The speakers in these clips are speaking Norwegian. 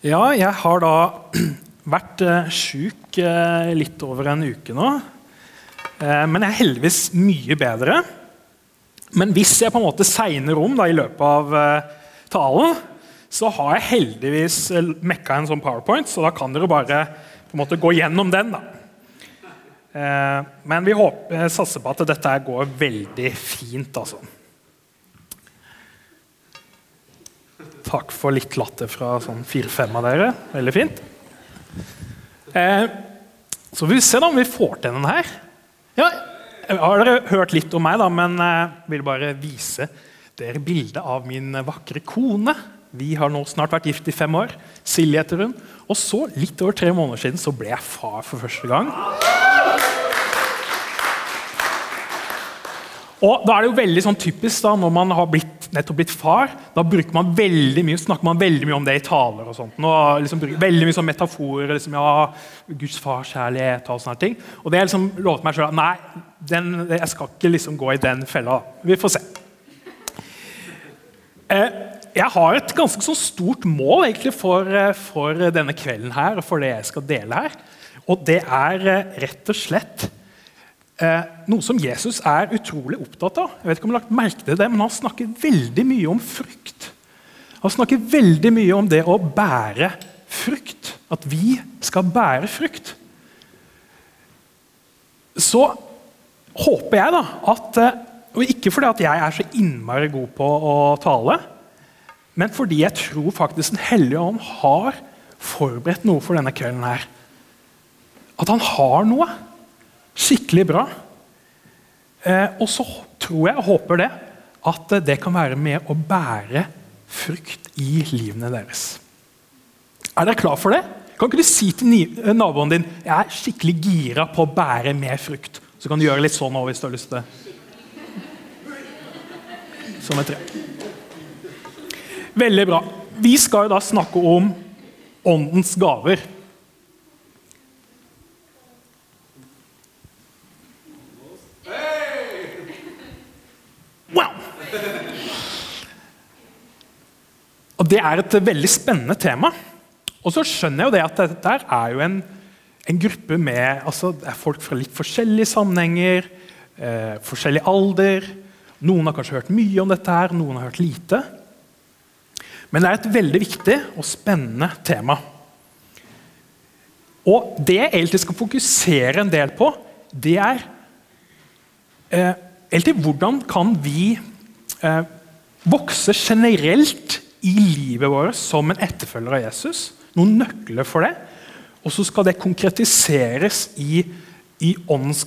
Ja, jeg har da vært uh, sjuk uh, litt over en uke nå. Uh, men jeg er heldigvis mye bedre. Men hvis jeg på en måte segner om da, i løpet av talen, så har jeg heldigvis mekka en sånn powerpoint, så da kan dere bare på en måte gå gjennom den. da. men vi håper, satser på at dette går veldig fint. altså. Takk for litt latter fra sånn fire-fem av dere. Veldig fint. Eh, så vi se da om vi får til den her. Ja, har dere hørt litt om meg, da, men jeg eh, vil bare vise dere bildet av min vakre kone. Vi har nå snart vært gift i fem år. Silje heter hun. Og så, litt over tre måneder siden, så ble jeg far for første gang. Og da er det jo veldig sånn typisk da, når man har blitt, nettopp blitt far. Da bruker man veldig mye, snakker man veldig mye om det i taler. og sånt. Og liksom, veldig mye sånn metaforer. Liksom, ja, Guds farskjærlighet og sånne ting. Og det har liksom lovet meg sjøl at nei, den, jeg skal ikke liksom gå i den fella. Vi får se. Eh, jeg har et ganske sånn stort mål egentlig for, eh, for, denne kvelden her, og for det jeg skal dele her. Og det er eh, rett og slett eh, noe som Jesus er utrolig opptatt av. Jeg vet ikke om du har lagt merke til det, men Han snakker veldig mye om frukt. Han snakker veldig mye om det å bære frukt. At vi skal bære frukt. Så håper jeg da at eh, Og ikke fordi at jeg er så innmari god på å tale, men fordi jeg tror faktisk Den hellige ånd har forberedt noe for denne kvelden her. At han har noe skikkelig bra. Eh, og så tror jeg og håper det at det kan være med å bære frukt i livene deres. Er dere klar for det? Kan ikke du si til eh, naboen din jeg er skikkelig gira på å bære mer frukt? Så kan du gjøre litt sånn hvis du har lyst til det. Som et tre. Veldig bra. Vi skal jo da snakke om åndens gaver. Og Det er et veldig spennende tema. Og så skjønner jeg jo det at dette er jo en, en gruppe med altså, det er folk fra litt forskjellige sammenhenger, eh, forskjellig alder. Noen har kanskje hørt mye om dette, her, noen har hørt lite. Men det er et veldig viktig og spennende tema. Og det jeg egentlig skal fokusere en del på, det er eh, egentlig hvordan kan vi eh, vokse generelt i livet vårt som en etterfølger av Jesus. Noen nøkler for det. Og så skal det konkretiseres i, i, ånds,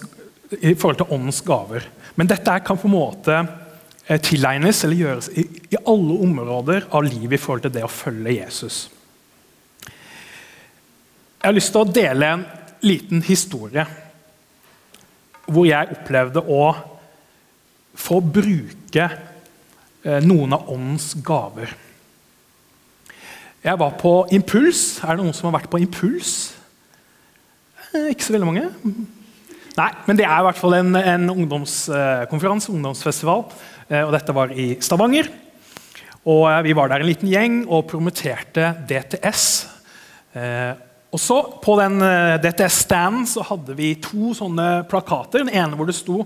i forhold til åndens gaver. Men dette kan på en måte eh, tilegnes eller gjøres i, i, alle områder av livet i forhold til det å følge Jesus. Jeg har lyst til å dele en liten historie hvor jeg opplevde å få bruke eh, noen av åndens gaver. Jeg var på Impuls. Er det noen som har vært på Impuls? Eh, ikke så veldig mange. Nei, men det er i hvert fall en, en ungdomskonferanse, ungdomsfestival. Eh, og dette var i Stavanger. Og eh, Vi var der en liten gjeng og promoterte DTS. Og så På den DTS-standen så hadde vi to sånne plakater. Den ene hvor det sto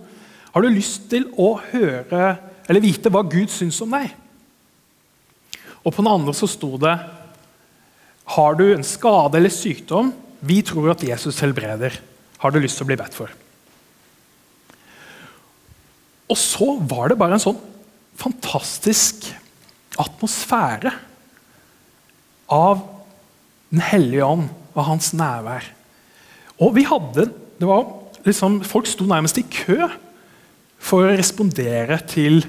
Har du lyst til å høre eller vite hva Gud syns om deg? Og på den andre så sto det har du en skade eller sykdom? Vi tror at Jesus helbreder. Har du lyst til å bli bedt for? Og så var det bare en sånn fantastisk atmosfære av Den hellige ånd og hans nærvær. Og vi hadde, det var liksom, Folk sto nærmest i kø for å respondere til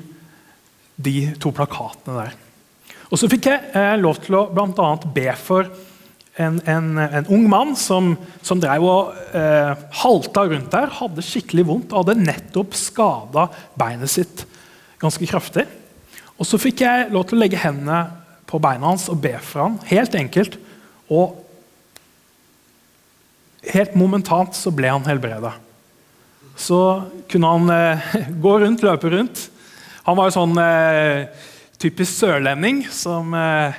de to plakatene der. Og så fikk jeg eh, lov til å bl.a. be for en, en, en, ung mann som, som drev og eh, halta rundt der, hadde skikkelig vondt og hadde nettopp skada beinet sitt ganske kraftig. Og Så fikk jeg lov til å legge hendene på beina hans og be for ham, helt enkelt. Og helt momentant så ble han helbreda. Så kunne han eh, gå rundt, løpe rundt. Han var jo sånn eh, typisk sørlending som eh,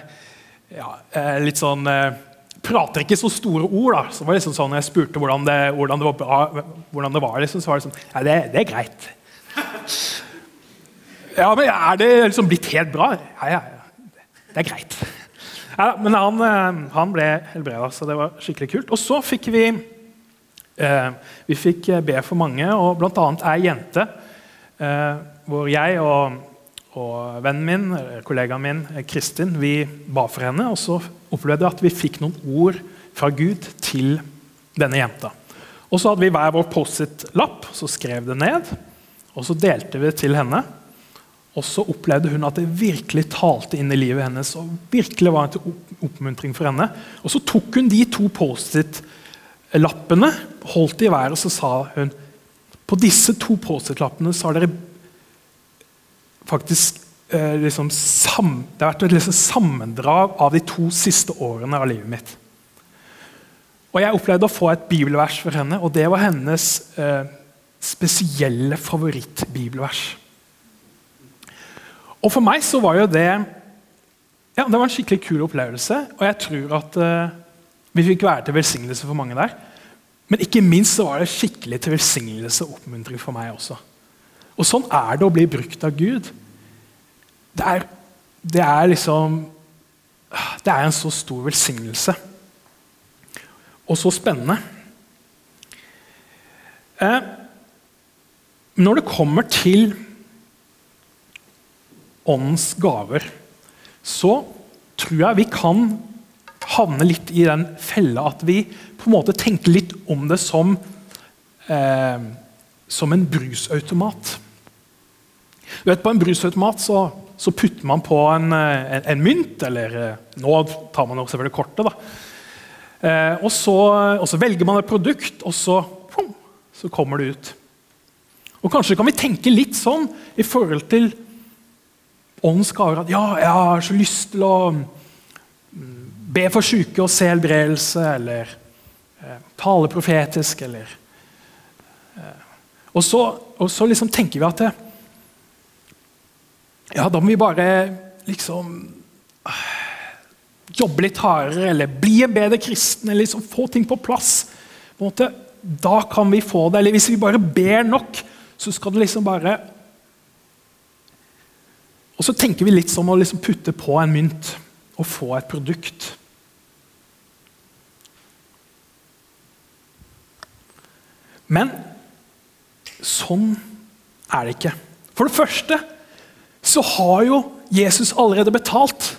ja, eh, litt sånn eh, Prater ikke så store ord. da, så var det liksom sånn, Jeg spurte hvordan det, hvordan det var, bra, hvordan det var liksom, så var det sånn Ja, det, det er greit. Ja, men er det liksom blitt helt bra? Ja, ja, ja. Det er greit. Ja, men han, han ble helbreda, så det var skikkelig kult. Og så fikk vi eh, vi fikk be for mange, og bl.a. ei jente eh, hvor jeg og og vennen min, kollegaen min Kristin vi ba for henne. Og så opplevde vi at vi fikk noen ord fra Gud til denne jenta. Og så hadde vi hver vår Post-It-lapp, så skrev det ned. Og så delte vi det til henne. Og så opplevde hun at det virkelig talte inn i livet hennes. og virkelig var en til oppmuntring for henne. Og så tok hun de to Post-It-lappene, holdt de i været, og så sa hun på disse to Post-It-lappene så har dere faktisk eh, liksom sam, Det har vært et liksom sammendrag av de to siste årene av livet mitt. Og Jeg opplevde å få et bibelvers for henne, og det var hennes eh, spesielle favorittbibelvers. Og for meg så var jo det ja, det var en skikkelig kul opplevelse, og jeg tror at eh, vi fikk være til velsignelse for mange der. Men ikke minst så var det skikkelig til velsignelse og oppmuntring for meg også. Og sånn er det å bli brukt av Gud. Det er, det er liksom Det er en så stor velsignelse. Og så spennende. Eh, når det kommer til åndens gaver, så tror jeg vi kan havne litt i den fella at vi på en måte tenker litt om det som, eh, som en brusautomat. Du vet, På en brusautomat så, så putter man på en, eh, en, en, mynt, eller eh, nå tar man selvfølgelig kortet. da. Eh, og, så, og, så, velger man et produkt, og så, så kommer det ut. Og Kanskje kan vi tenke litt sånn i forhold til åndens gaver. At ja, jeg har så lyst til å mm, be for syke og se helbredelse, eller eh, tale profetisk, eller eh, og, så, og så liksom tenker vi at det, ja, da må vi bare liksom øh, Jobbe litt hardere eller bli en bedre kristen eller liksom få ting på plass. På måte, da kan vi få det. Eller hvis vi bare ber nok, så skal det liksom bare Og så tenker vi litt som å liksom putte på en mynt og få et produkt. Men sånn er det ikke. For det første så har jo Jesus allerede betalt.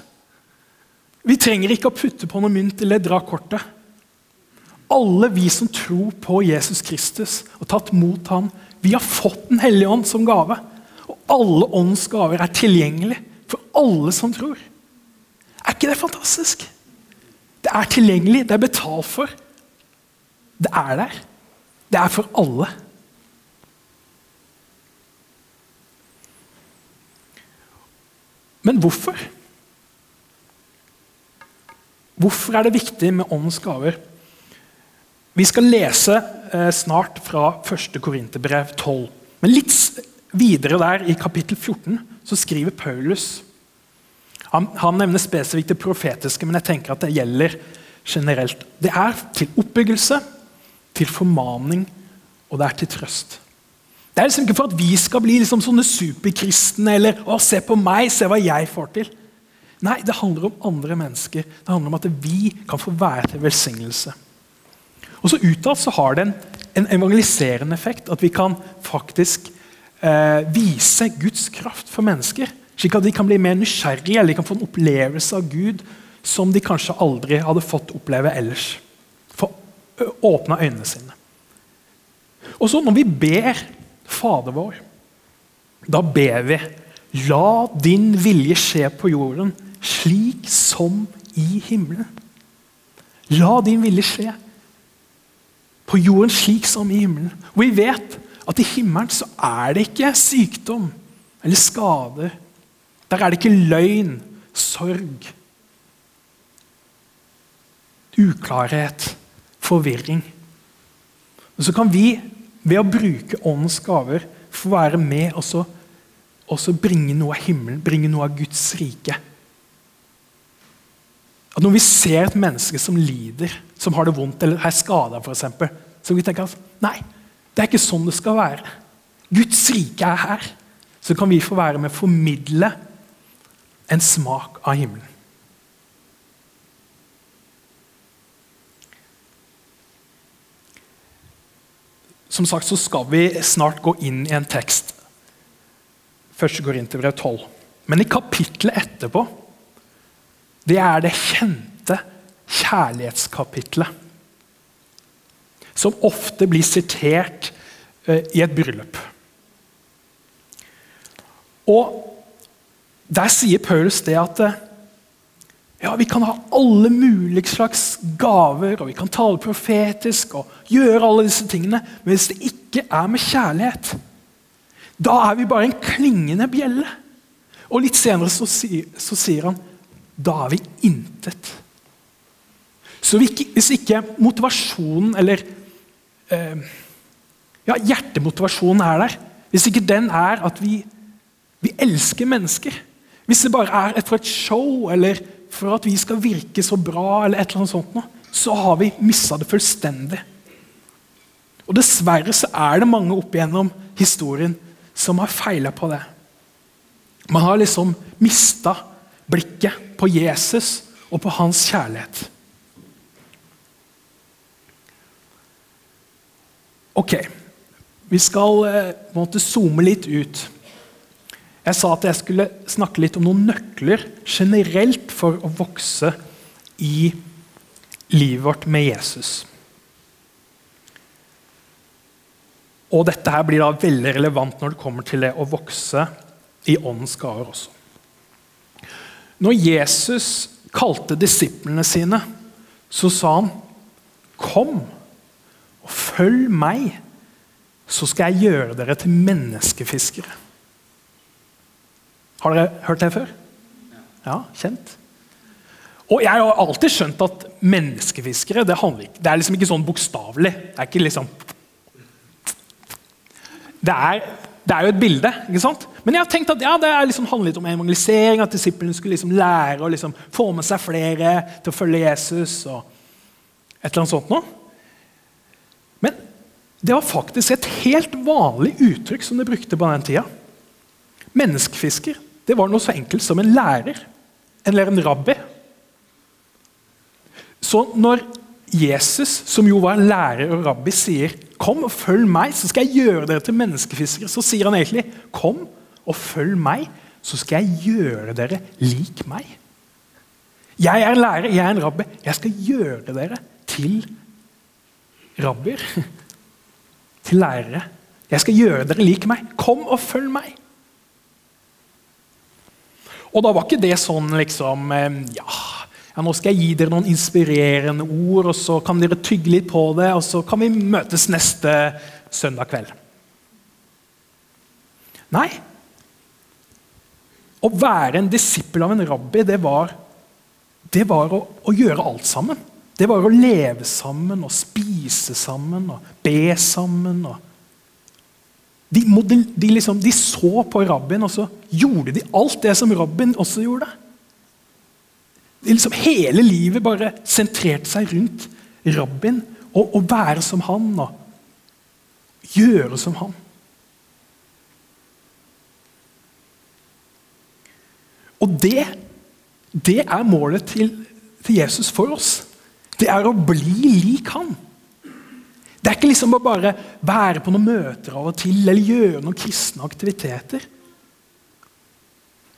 Vi trenger ikke å putte på noe mynt eller dra kortet. Alle vi som tror på Jesus Kristus og tatt mot ham, vi har fått Den hellige ånd som gave. Og alle åndens gaver er tilgjengelig for alle som tror. Er ikke det fantastisk? Det er tilgjengelig, det er betalt for. Det er der. Det er for alle. Men hvorfor? Hvorfor er det viktig med åndens gaver? Vi skal lese eh, snart fra 1. Korinterbrev 12. Men litt videre der, i kapittel 14, så skriver Paulus Han, han nevner spesifikt det profetiske, men jeg tenker at det gjelder generelt. Det er til oppbyggelse, til formaning, og det er til trøst. Det er liksom ikke for at vi skal bli liksom sånne superkristne eller å, se på meg, se hva jeg får til. Nei, det handler om andre mennesker. Det handler om at vi kan få være til velsignelse. Og så Utad så har det en, en, evangeliserende effekt. At vi kan faktisk eh, vise Guds kraft for mennesker. Slik at de kan bli mer nysgjerrige eller de kan få en opplevelse av Gud som de kanskje aldri hadde fått oppleve ellers. Få åpna øynene sine. Og så Når vi ber Fader vår, da ber vi La din vilje skje på jorden slik som i himmelen. La din vilje skje på jorden slik som i himmelen. Og vi vet at i himmelen så er det ikke sykdom eller skader. Der er det ikke løgn, sorg, uklarhet, forvirring. Og så kan vi ved å bruke åndens gaver få være med og så, og så bringe noe av himmelen, bringe noe av Guds rike. At når vi ser et menneske som lider, som har det vondt eller er skada, så kan vi tenke at nei, det er ikke sånn det skal være. Guds rike er her. Så kan vi få være med å formidle en smak av himmelen. Som sagt så skal vi snart gå inn i en tekst. Første går inn til brev 12. Men i kapittelet etterpå, det er det kjente kjærlighetskapitlet. Som ofte blir sitert eh, i et bryllup. Og Der sier Paulus det at eh, ja, vi kan ha alle mulige slags gaver, og vi kan tale profetisk og gjøre alle disse tingene, men hvis det ikke er med kjærlighet, da er vi bare en klingende bjelle. Og litt senere så, så sier han da er vi intet. Så hvis ikke motivasjonen eller eh, ja, hjertemotivasjonen er der, hvis ikke den er at vi, vi elsker mennesker Hvis det bare er for et show eller for at vi skal virke så bra, eller et eller annet sånt, så har vi mista det fullstendig. Og Dessverre så er det mange opp igjennom historien som har feila på det. Man har liksom mista blikket på Jesus og på hans kjærlighet. Ok, vi skal eh, måtte zoome litt ut. Jeg sa at jeg skulle snakke litt om noen nøkler generelt for å vokse i livet vårt med Jesus. Og dette her blir da veldig relevant når det kommer til det å vokse i åndens gaver også. Når Jesus kalte disiplene sine, så sa han, 'Kom og følg meg, så skal jeg gjøre dere til menneskefiskere'. Har dere hørt det før? Ja, kjent? Og Jeg har alltid skjønt at menneskefiskere det, ikke, det er liksom ikke sånn bokstavelig. Det er ikke liksom det er, det er, jo et bilde. ikke sant? Men jeg har tenkt at ja, det liksom litt om evangelisering. At disiplene skulle liksom lære å liksom få med seg flere til å følge Jesus. og et eller annet sånt noe. Men det var faktisk et helt vanlig uttrykk som de brukte på den tida. Menneskefisker det var noe så enkelt som en lærer eller en rabbi. Så når Jesus, som jo var lærer og rabbi, sier 'Kom og følg meg, så skal jeg gjøre dere til menneskefiskere', så sier han egentlig 'Kom og følg meg, så skal jeg gjøre dere lik meg'. Jeg er lærer, jeg er en rabbi. Jeg skal gjøre dere til rabbier. Til lærere. Jeg skal gjøre dere lik meg. Kom og følg meg. Og da var ikke det sånn liksom ja, ja, nå skal jeg gi dere noen inspirerende ord, og så kan dere tygge litt på det, og så kan vi møtes neste søndag kveld. Nei. Å være en disippel av en rabbi, det var, det var å, å, gjøre alt sammen. Det var å leve sammen og spise sammen og be sammen. og de, de, liksom, de, så på rabbien, og så gjorde de alt det som rabbien også gjorde. De liksom, hele livet bare sentrerte seg rundt rabbien. Og, å være som han og gjøre som han. Og det, det er målet til, til Jesus for oss. Det er å bli lik han. Det er ikke liksom å bare være på noen møter av og til eller gjøre noen kristne aktiviteter.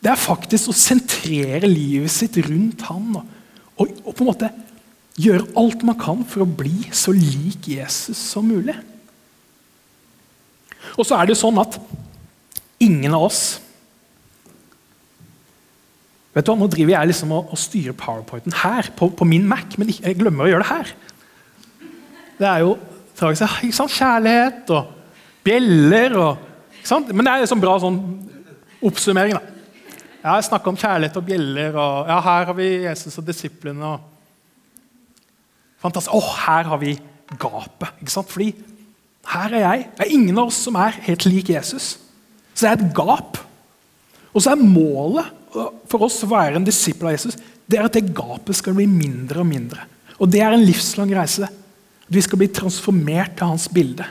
Det er faktisk å sentrere livet sitt rundt han og, og, og på en måte gjøre alt man kan for å bli så lik Jesus som mulig. Og så er det sånn at ingen av oss Vet du hva, Nå driver jeg liksom og, og styrer powerpointen her på, på min Mac, men jeg glemmer å gjøre det her. Det er jo ikke sant? Kjærlighet og bjeller og Men det er sånn bra sånn oppsummering. da. Jeg har snakka om kjærlighet og bjeller, og ja, her har vi Jesus og disiplene. og Fantastisk. Å, her har vi gapet. ikke sant? Fordi her er jeg. Det er ingen av oss som er helt lik Jesus. Så det er et gap. Og så er målet for oss å være en disippel av Jesus, det er at det gapet skal bli mindre og mindre. Og det er en livslang reise. Vi skal bli transformert til hans bilde.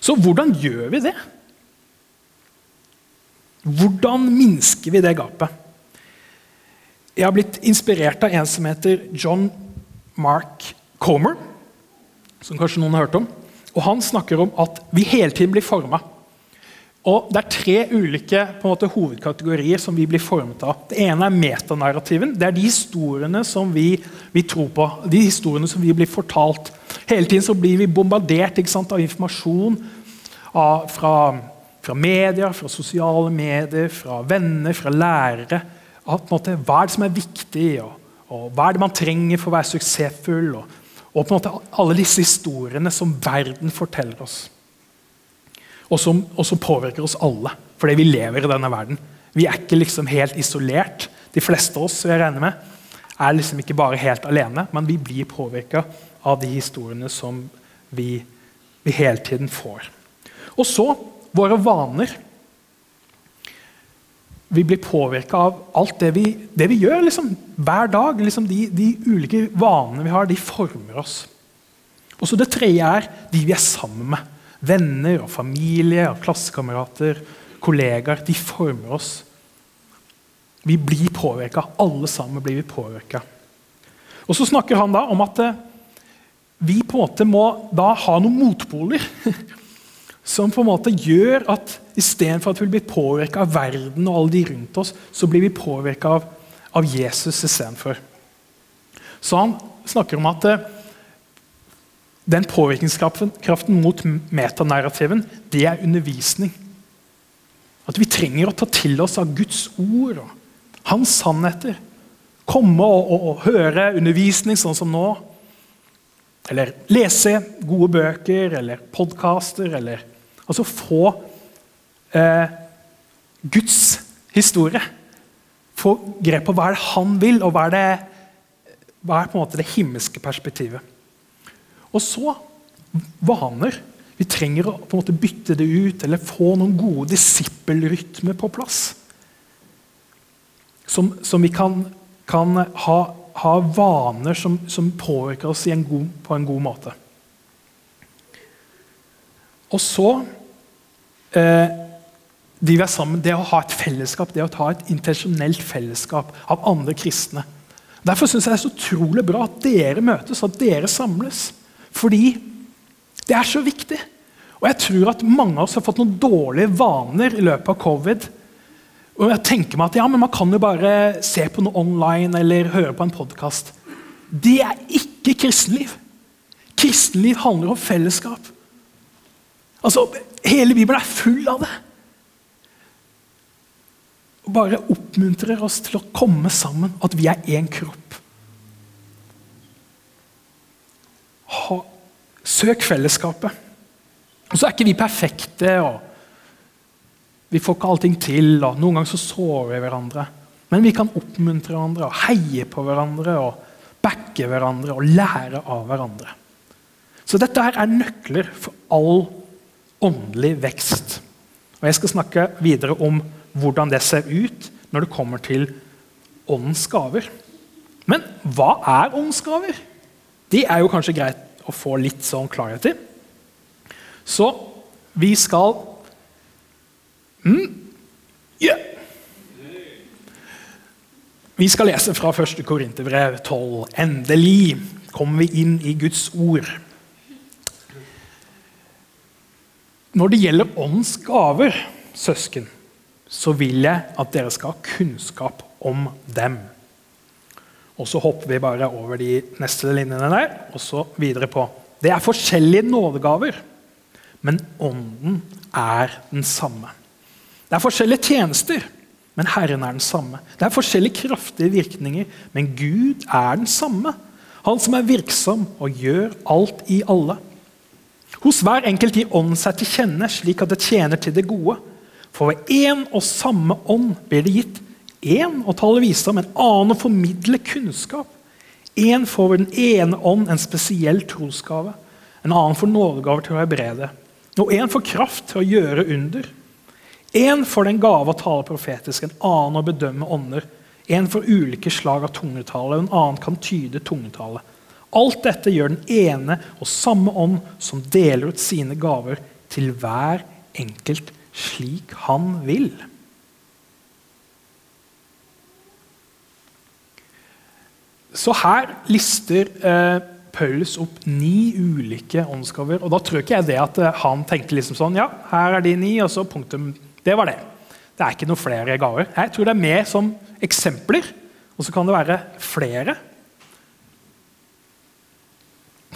Så hvordan gjør vi det? Hvordan minsker vi det gapet? Jeg har blitt inspirert av en som heter John Mark Comer, som kanskje noen har hørt om. Og Han snakker om at vi hele tiden blir forma. Og Det er tre ulike måte, hovedkategorier som vi blir formet av. Det ene er metanarrativen. Det er de historiene som vi, vi, tror på. De historiene som vi blir fortalt. Hele tiden så blir vi bombardert sant, av informasjon av, fra, fra media, fra sosiale medier, fra venner, fra lærere. Av, måte, hva er det som er viktig, og, og, hva er det man trenger for å være suksessfull? Og, og på en måte alle disse historiene som verden forteller oss og som, og som påvirker oss alle, fordi vi lever i denne verden. Vi er ikke liksom helt isolert. De fleste av oss jeg regner med, er liksom ikke bare helt alene, men vi blir påvirka av de historiene som vi, vi, hele tiden får. Og så våre vaner. Vi blir påvirka av alt det vi, det vi gjør liksom, hver dag. Liksom de, de, ulike vanene vi har, de former oss. Og så Det tredje er de vi er sammen med. Venner og familie og klassekamerater, kollegaer, de former oss. Vi blir påvirka. Alle sammen blir vi påvirka. Og så snakker han da om at eh, vi på en måte må da ha noen motpoler. Som på en måte gjør at istedenfor at vi blir påvirka av verden og alle de rundt oss, så blir vi påvirka av, av Jesus istedenfor. Så han snakker om at eh, den påvirkningskraften mot metanarrativen, det er undervisning. At vi trenger å ta til oss av Guds ord og hans sannheter. Komme og, og, og høre undervisning sånn som nå. Eller lese gode bøker eller podkaster. Eller altså få eh, Guds historie. Få grep på hva er det han vil, og hva er, det, hva er på en måte det himmelske perspektivet. Og så vaner. Vi trenger å på en måte bytte det ut eller få noen gode disippelrytmer på plass. Som, som vi kan, kan ha, ha, vaner som, som påvirker oss en god, på en god måte. Og så eh, de vi er sammen, Det å ha et fellesskap, det å ta et intensjonelt fellesskap av andre kristne. Derfor syns jeg det er så utrolig bra at dere møtes, at dere samles. Fordi det er så viktig. Og jeg tror at mange av oss har fått noen dårlige vaner i løpet av covid. Og jeg tenker meg at ja, men Man kan jo bare se på noe online eller høre på en podkast. Det er ikke kristenliv. Kristenliv handler om fellesskap. Altså, Hele Bibelen er full av det. Og bare oppmuntrer oss til å komme sammen, at vi er én kropp. ha, Søk fellesskapet. Og så er ikke vi perfekte. og Vi får ikke allting til. og Noen ganger så sårer vi hverandre. Men vi kan oppmuntre hverandre og heie på hverandre og backe hverandre og lære av hverandre. Så dette her er nøkler for all åndelig vekst. Og Jeg skal snakke videre om hvordan det ser ut når det kommer til åndens gaver. Men hva er åndens gaver? De er jo kanskje greit å få litt sånn klarhet i. Så vi skal mm, yeah. Vi skal lese fra 1. Korinterbrev 12. Endelig kommer vi inn i Guds ord. Når det gjelder åndens gaver, søsken, så vil jeg at dere skal ha kunnskap om dem. Og så hopper vi bare over de neste linjene der, og så videre på. Det er forskjellige nådegaver, men ånden er den samme. Det er forskjellige tjenester, men Herren er den samme. Det er forskjellige kraftige virkninger, men Gud er den samme. Han som er virksom og gjør alt i alle. Hos hver enkelt gir ånden seg til kjenne, slik at det tjener til det gode. For ved én og samme ånd blir det gitt Én å tale visdom, en annen å formidle kunnskap. Én får ved den ene ånd en spesiell trosgave. En annen får nådegaver til å helbrede. Og én får kraft til å gjøre under. En får den gave å tale profetisk, en annen å bedømme ånder. En får ulike slag av tungetale, en annen kan tyde tungetale. Alt dette gjør den ene og samme ånd som deler ut sine gaver til hver enkelt slik han vil. Så her lister eh, Paulus opp ni ulike åndsgaver. Og da tror ikke jeg det at eh, han tenker liksom sånn Ja, her er de ni, og så punktum. Det var det. Det er ikke noen flere gaver. Jeg tror det er mer som eksempler, og så kan det være flere.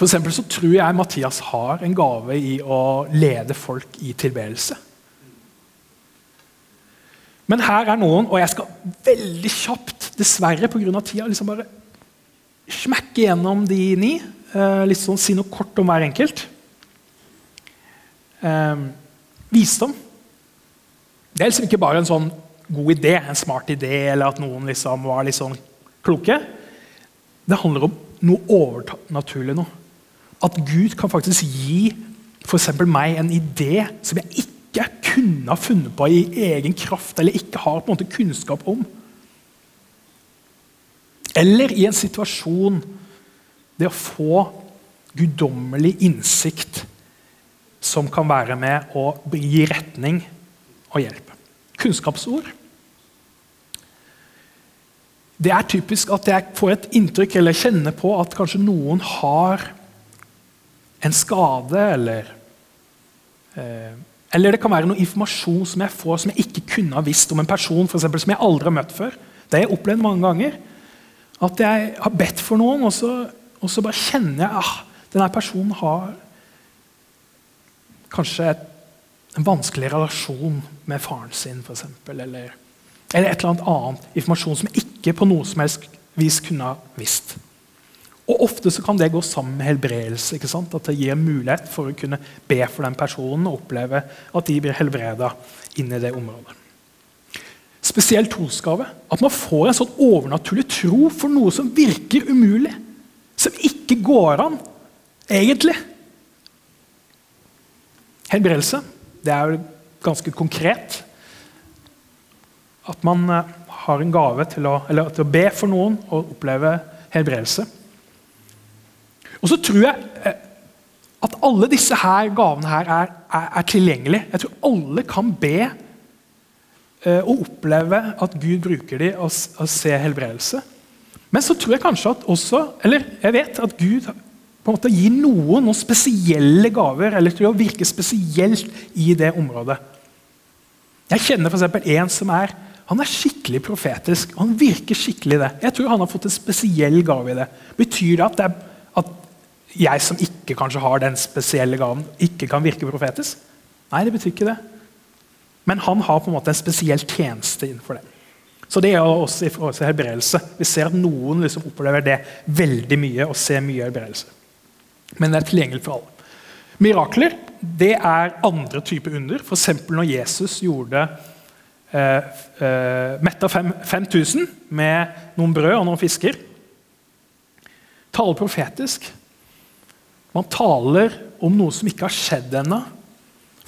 For så tror jeg Mathias har en gave i å lede folk i tilbedelse. Men her er noen, og jeg skal veldig kjapt, dessverre pga. tida, liksom bare smekke gjennom de ni. Eh, litt sånn, Si noe kort om hver enkelt. Eh, visdom. Det er liksom ikke bare en sånn god idé, en smart idé, eller at noen liksom var litt sånn kloke. Det handler om noe overnaturlig nå. At Gud kan faktisk gi f.eks. meg en idé som jeg ikke kunne ha funnet på i egen kraft, eller ikke har på en måte kunnskap om. Eller i en situasjon det å få guddommelig innsikt som kan være med å gi retning og hjelp. Kunnskapsord. Det er typisk at jeg får et inntrykk eller kjenner på at kanskje noen har en skade eller eh, Eller det kan være noe informasjon som jeg får som jeg ikke kunne ha visst om en person for eksempel, som jeg aldri har møtt før. Det har jeg opplevd mange ganger. At jeg har bedt for noen, og så, og så bare kjenner jeg ah, denne personen har kanskje et, en vanskelig relasjon med faren sin, f.eks. Eller, eller et eller annet informasjon som jeg ikke på noe som helst vis kunne ha visst. Og Ofte så kan det gå sammen med helbredelse. ikke sant? At det gir mulighet for å kunne be for den personen og oppleve at de blir helbreda inn i det området spesiell trosgave. At man får en sånn overnaturlig tro for noe som virker umulig. Som ikke går an, egentlig. Helbredelse det er jo ganske konkret. At man eh, har en gave til å, til å be for noen og oppleve helbredelse. Og så tror jeg eh, at alle disse her gavene her er, er, er tilgjengelige. Jeg tror alle kan be å oppleve at Gud bruker dem og, og se helbredelse. Men så tror jeg kanskje at også, eller jeg vet at Gud på en måte gir noen noen spesielle gaver eller til å virke spesielt i det området. Jeg kjenner f.eks. en som er han er skikkelig profetisk. Han virker skikkelig det. Jeg tror han har fått en spesiell gave i det. Betyr det at, det er, at jeg som ikke kanskje har den spesielle gaven, ikke kan virke profetisk? Nei, det betyr ikke det. Men han har på en måte en spesiell tjeneste innenfor det. Så Det er også i forhold til helbredelse. Vi ser at noen liksom opplever det veldig mye og ser mye helbredelse. Men det er tilgjengelig for alle. Mirakler det er andre typer under. F.eks. når Jesus gjorde eh, eh, metta 5000 med noen brød og noen fisker. Taler profetisk. Man taler om noe som ikke har skjedd ennå.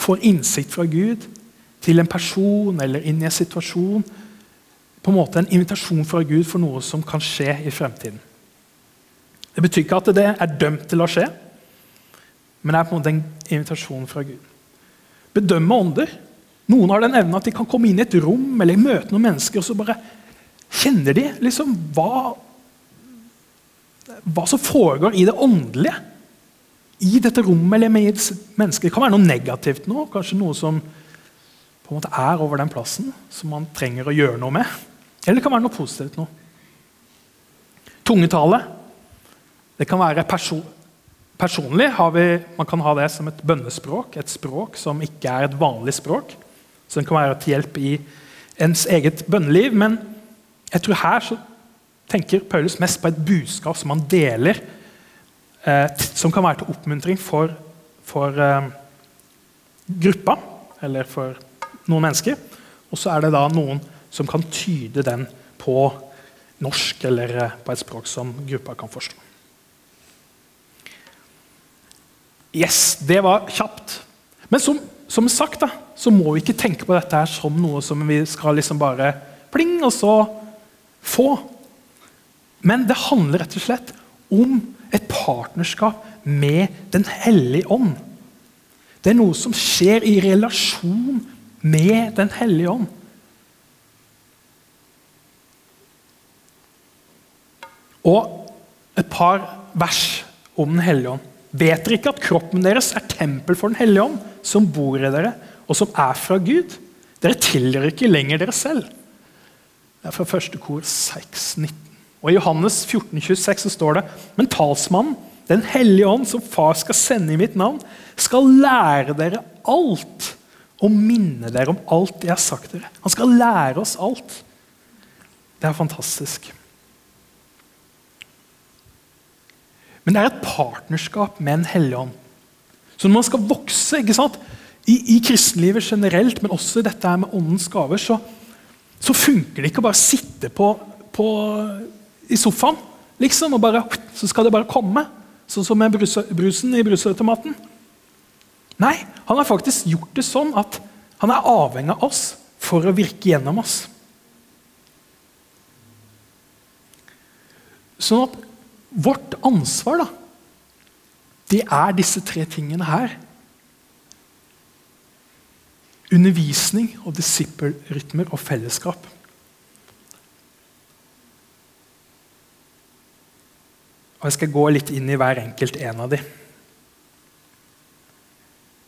Får innsikt fra Gud til en person eller inn i en situasjon. På en måte En invitasjon fra Gud for noe som kan skje i fremtiden. Det betyr ikke at det er dømt til å skje, men det er på en måte en invitasjon fra Gud. Bedømme ånder. Noen har den evnen at de kan komme inn i et rom eller møte noen mennesker, og så bare kjenner de liksom hva, hva som foregår i det åndelige. I dette rommet eller med mennesker. Det kan være noe negativt nå, kanskje noe som på en måte er over den plassen som man trenger å gjøre noe med. Eller det kan være noe positivt noe. Tungetale. Det kan være perso personlig. Vi, man kan ha det som et bønnespråk, et språk som ikke er et vanlig språk. Så den kan være til hjelp i ens eget bønneliv. Men jeg tror her så tenker Paulus mest på et budskap som han deler, eh, som kan være til oppmuntring for, for eh, gruppa, eller for noen mennesker. Og så er det da noen som kan tyde den på norsk eller eh, på et språk som gruppa kan forstå. Yes, det var kjapt. Men som, som sagt da, så må vi ikke tenke på dette her som noe som vi skal liksom bare pling, og så få. Men det handler rett og slett om et partnerskap med Den hellige ånd. Det er noe som skjer i relasjon med Den hellige ånd. Og et par vers om Den hellige ånd. Vet dere ikke at kroppen deres er tempel for Den hellige ånd, som bor i dere, og som er fra Gud? Dere tilhører ikke lenger dere selv. Det er fra første kor 6, 19. Og I Johannes 14, 26 så står det Men talsmannen, Den hellige ånd, som far skal sende i mitt navn, skal lære dere alt og minne dere om alt jeg har sagt dere. Han skal lære oss alt. Det er fantastisk. Men det er et partnerskap med En hellig ånd. Så når man skal vokse ikke sant? I, i kristenlivet generelt, men også i dette med åndens gaver, så, så funker det ikke å bare sitte på, på, i sofaen liksom, og bare, så skal det bare komme. Sånn som med brusen i brusautomaten. Nei, han har faktisk gjort det sånn at han er avhengig av oss for å virke gjennom oss. Sånn at Vårt ansvar da, det er disse tre tingene her. Undervisning og disippelrytmer og fellesskap. Og Jeg skal gå litt inn i hver enkelt en av dem.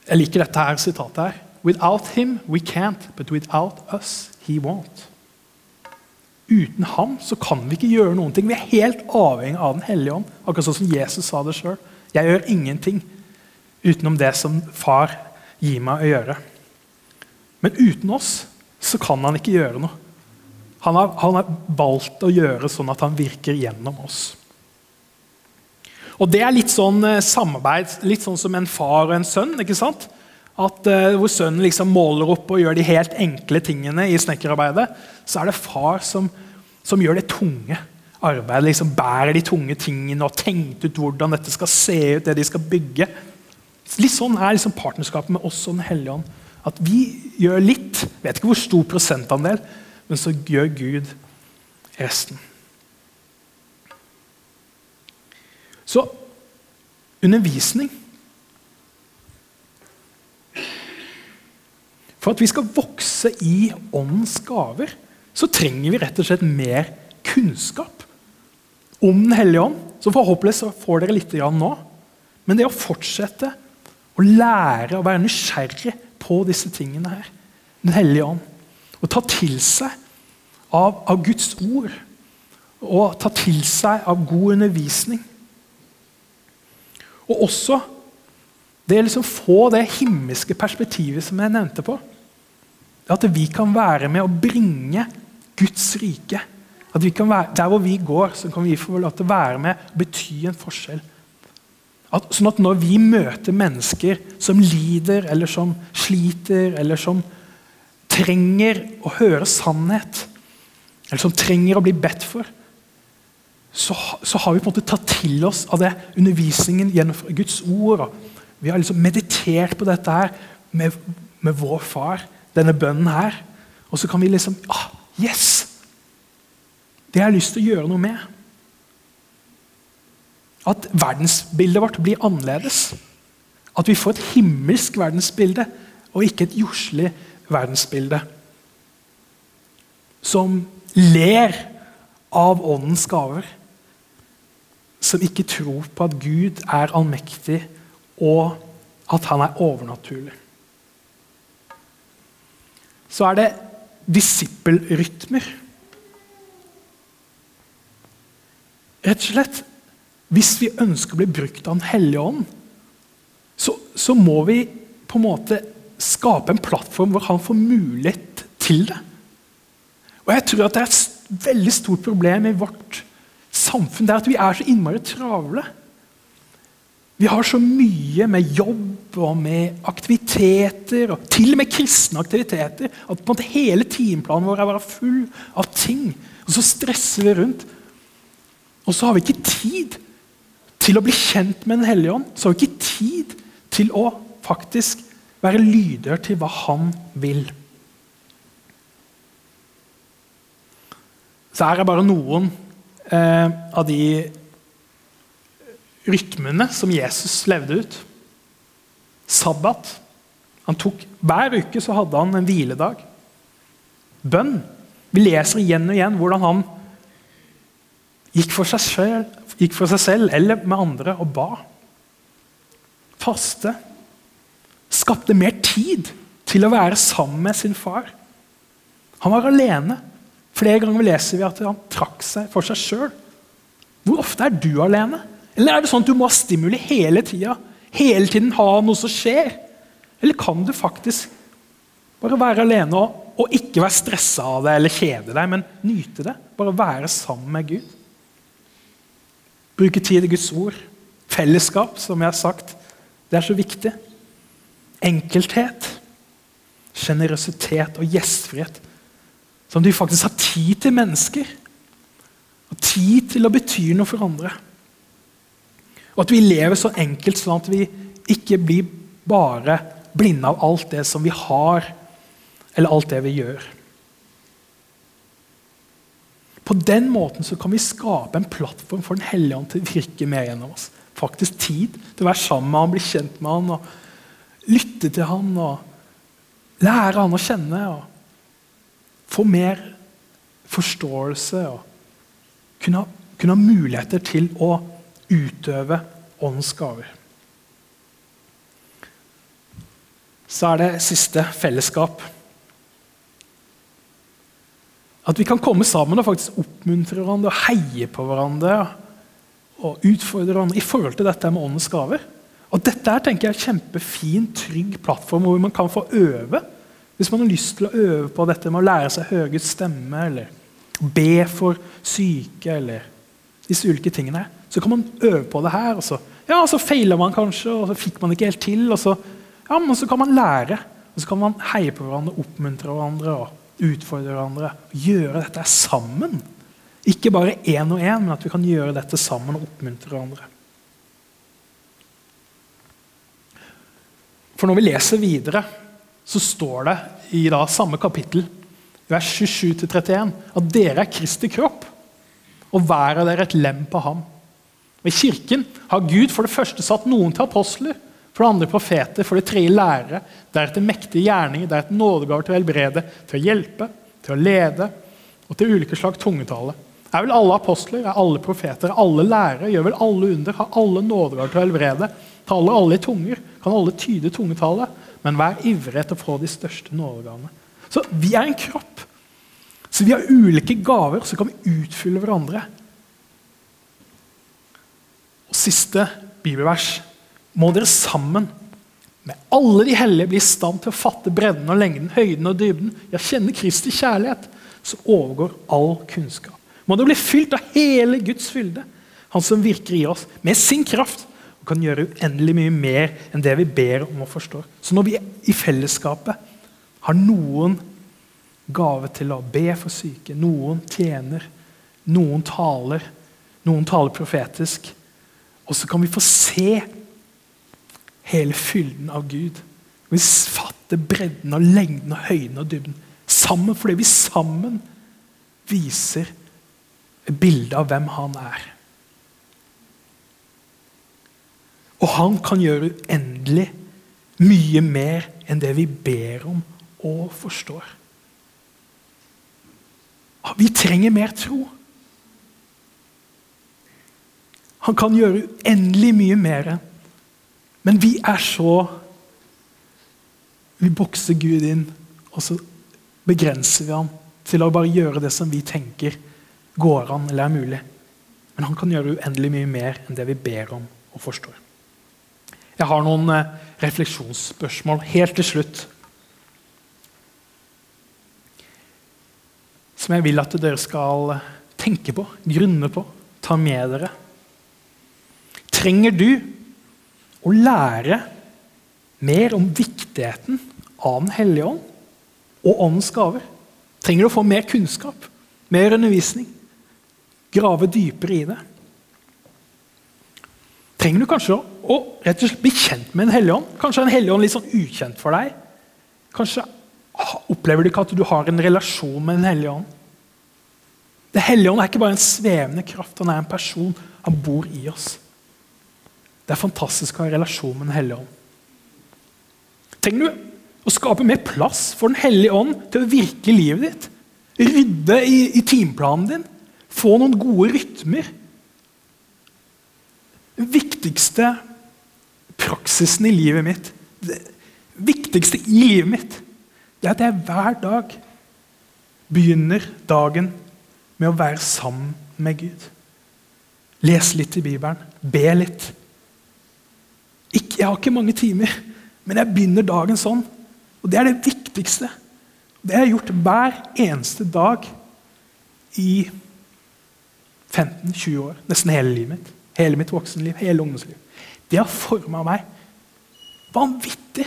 Jeg liker dette her sitatet her. Without him we can't, but without us he won't. Uten ham så kan vi ikke gjøre noen ting. Vi er helt avhengig av Den hellige ånd. Akkurat sånn som Jesus sa det sjøl. Jeg gjør ingenting utenom det som far gir meg å gjøre. Men uten oss så kan han ikke gjøre noe. Han har, han har valgt å gjøre sånn at han virker gjennom oss. Og Det er litt sånn eh, samarbeid, litt sånn som en far og en sønn. ikke sant? At uh, Hvor sønnen liksom måler opp og gjør de helt enkle tingene i snekkerarbeidet, så er det far som, som gjør det tunge arbeidet. liksom Bærer de tunge tingene og tenkt ut hvordan dette skal se ut, det de skal bygge. Litt sånn er liksom partnerskapet med oss og Den hellige ånd. At vi gjør litt, vet ikke hvor stor prosentandel, men så gjør Gud resten. Så undervisning For at vi skal vokse i åndens gaver, så trenger vi rett og slett mer kunnskap om Den hellige ånd. Så forhåpentligvis får dere litt nå. Men det å fortsette å lære å være nysgjerrig på disse tingene her, Den hellige ånd, og ta til seg av, av Guds ord, og ta til seg av god undervisning Og også det å liksom få det himmelske perspektivet som jeg nevnte på. At vi kan være med å bringe Guds rike. At være, Der hvor vi går, så kan vi få lov til å være med og bety en forskjell. At, sånn at når vi møter mennesker som lider, eller som sliter, eller som trenger å høre sannhet, eller som trenger å bli bedt for, så, så har vi på en måte tatt til oss av det undervisningen gjennom Guds ord. vi har liksom meditert på dette her med, med vår far denne bønnen her. Og så kan vi liksom ah, Yes! Det har jeg lyst til å gjøre noe med. At verdensbildet vårt blir annerledes. At vi får et himmelsk verdensbilde og ikke et jordslig verdensbilde. Som ler av åndens gaver. Som ikke tror på at Gud er allmektig og at han er overnaturlig så er det disippelrytmer. Rett og slett, Hvis vi ønsker å bli brukt av Den hellige ånd, så, så, må vi på en måte skape en plattform hvor han får mulighet til det. Og jeg tror at Det er et veldig stort problem i vårt samfunn det er at vi er så innmari travle. Vi har så mye med jobb og med aktiviteter, og til og med kristne aktiviteter, at på en måte hele timeplanen vår er bare full av ting. Og så stresser vi rundt. Og så har vi ikke tid til å bli kjent med Den hellige ånd. Så har vi ikke tid til å faktisk være lydhør til hva han vil. Så her er bare noen eh, av de rytmene som Jesus levde ut. Sabbat. Han tok, hver uke så hadde han en hviledag. Bønn. Vi leser igjen og igjen hvordan han gikk for seg selv, gikk for seg selv eller med andre og ba. Faste. Skapte mer tid til å være sammen med sin far. Han var alene. Flere ganger leser vi at han trakk seg for seg sjøl. Hvor ofte er du alene? Eller er det sånn at du må ha stimuli hele tida? Hele tiden ha noe som skjer? Eller kan du faktisk bare være alene og, og ikke være stressa av det eller kjede deg, men nyte det? Bare være sammen med Gud. Bruke tid i Guds ord. Fellesskap, som jeg har sagt. Det er så viktig. Enkelthet. Sjenerøsitet og gjestfrihet. At vi faktisk har tid til mennesker. Og tid til å bety noe for andre. Og at vi lever så enkelt sånn at vi ikke blir bare blinde av alt det som vi har, eller alt det vi gjør. På den måten så kan vi skape en plattform for Den hellige ånd til å virke mer gjennom oss. Faktisk tid til å være sammen med han, bli kjent med han, og lytte til han og lære han å kjenne. og Få mer forståelse og kunne, kunne ha muligheter til å utøve åndens gaver. Så er det siste fellesskap. At vi kan komme sammen og faktisk oppmuntre hverandre og heie på hverandre. Og utfordre hverandre i forhold til dette med åndens gaver. Og Dette er tenker jeg, en kjempefin, trygg plattform hvor man kan få øve. Hvis man har lyst til å øve på dette med å lære seg høyest stemme, eller be for syke, eller disse ulike tingene, så kan man øve på det her. Og så, ja, så feiler man kanskje, og så fikk man ikke helt til. og så, ja, men så kan man lære. Og så kan man heie på hverandre, oppmuntre hverandre og utfordre hverandre. og Gjøre dette sammen. Ikke bare én og én, men at vi kan gjøre dette sammen og oppmuntre hverandre. For når vi leser videre, så står det i da samme kapittel, vers 27-31, at dere er Kristi kropp, og hver av dere et lem på ham. Og I kirken har Gud for det første satt noen til apostler, for det andre profeter, for det tredje lærere, deretter mektige gjerninger, deretter nådegaver til å helbrede, til å hjelpe, til å lede og til ulike slag tungetale. Er vel alle apostler, er alle profeter, er alle lærere, gjør vel alle under, har alle nådegaver til å helbrede, taler alle i tunger, kan alle tyde tungetale, men vær ivrig etter å få de største nådegavene. Så vi er en kropp. Så vi har ulike gaver, så kan vi utfylle hverandre. Og Siste bibelvers. Må dere sammen med alle de hellige bli i stand til å fatte bredden og lengden, høyden og dybden, ja, kjenne Kristi kjærlighet, som overgår all kunnskap. Må dere bli fylt av hele Guds fylde, Han som virker i oss med sin kraft kan gjøre uendelig mye mer enn det vi ber om og forstår. Så når vi i fellesskapet har noen gave til å be for syke, noen tjener, noen taler, noen taler profetisk, og så kan vi få se hele fylden av Gud. Vi fatter bredden og lengden og høyden og dybden sammen, fordi vi sammen viser et bilde av hvem han er. Og han kan gjøre uendelig mye mer enn det vi ber om og forstår. Vi trenger mer tro. Han kan gjøre uendelig mye mer. Men vi er så Vi bokser Gud inn, og så begrenser vi ham til å bare gjøre det som vi tenker går an eller er mulig. Men han kan gjøre uendelig mye mer enn det vi ber om og forstår. Jeg har noen eh, refleksjonsspørsmål helt til slutt. Som jeg vil at dere skal tenke på, grunne på, ta med dere trenger du å lære mer om viktigheten av Den hellige ånd og åndens gaver. Trenger du å få mer kunnskap, mer undervisning, grave dypere i det. Trenger du kanskje å, rett og slett bli kjent med en hellig ånd. Kanskje er en hellig ånd litt sånn ukjent for deg. Kanskje opplever du ikke at du har en relasjon med en hellig ånd. Den hellige ånd er ikke bare en svevende kraft, han er en person. Han bor i oss. Det er fantastisk å ha en relasjon med Den hellige ånd. Trenger du å skape mer plass for Den hellige ånd til å virke i livet ditt? Rydde i, i timeplanen din? Få noen gode rytmer? Den viktigste praksisen i livet mitt, det viktigste i livet mitt, det er at jeg hver dag begynner dagen med å være sammen med Gud. Lese litt i Bibelen, be litt. Ikke, jeg har ikke mange timer, men jeg begynner dagen sånn. Og Det er det viktigste. Det har jeg gjort hver eneste dag i 15-20 år. Nesten hele livet mitt. Hele mitt voksenliv, hele ungdomsliv. Det har forma meg vanvittig.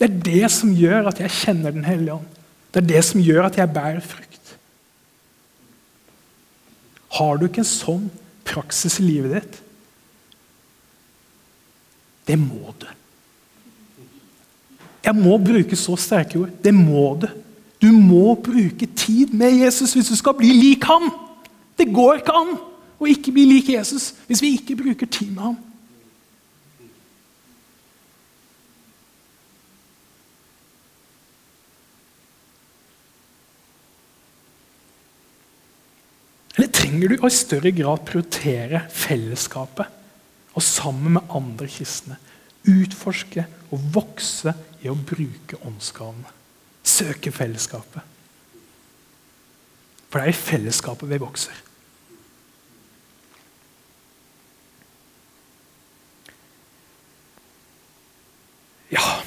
Det er det som gjør at jeg kjenner Den hellige ånd. Det er det som gjør at jeg bærer frukt. Har du ikke en sånn praksis i livet ditt, det må du. Jeg må bruke så sterke ord. Det må du. Du må bruke tid med Jesus hvis du skal bli lik ham. Det går ikke an å ikke bli lik Jesus hvis vi ikke bruker tid med ham. Eller trenger du å i større grad prioritere fellesskapet og sammen med andre kristne utforske og vokse i å bruke åndsgavene? Søke fellesskapet. For det er i fellesskapet vi vokser. Ja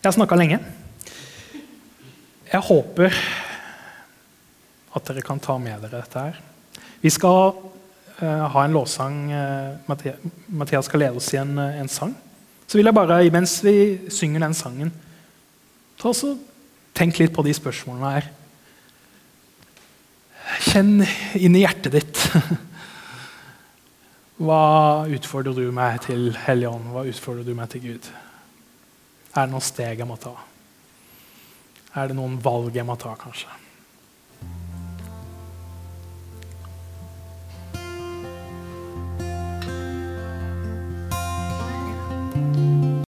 Jeg har snakka lenge. Jeg håper at dere kan ta med dere dette her. Vi skal uh, ha en lovsang. Uh, Mathias skal lede oss i en, uh, en, sang. Så vil jeg bare, mens vi synger den sangen, ta så tenk litt på de spørsmålene her. Kjenn inn i hjertet ditt. Hva utfordrer du meg til Hellige Ånd? Hva utfordrer du meg til Gud? Er det noen steg jeg må ta? Er det noen valg jeg må ta, kanskje?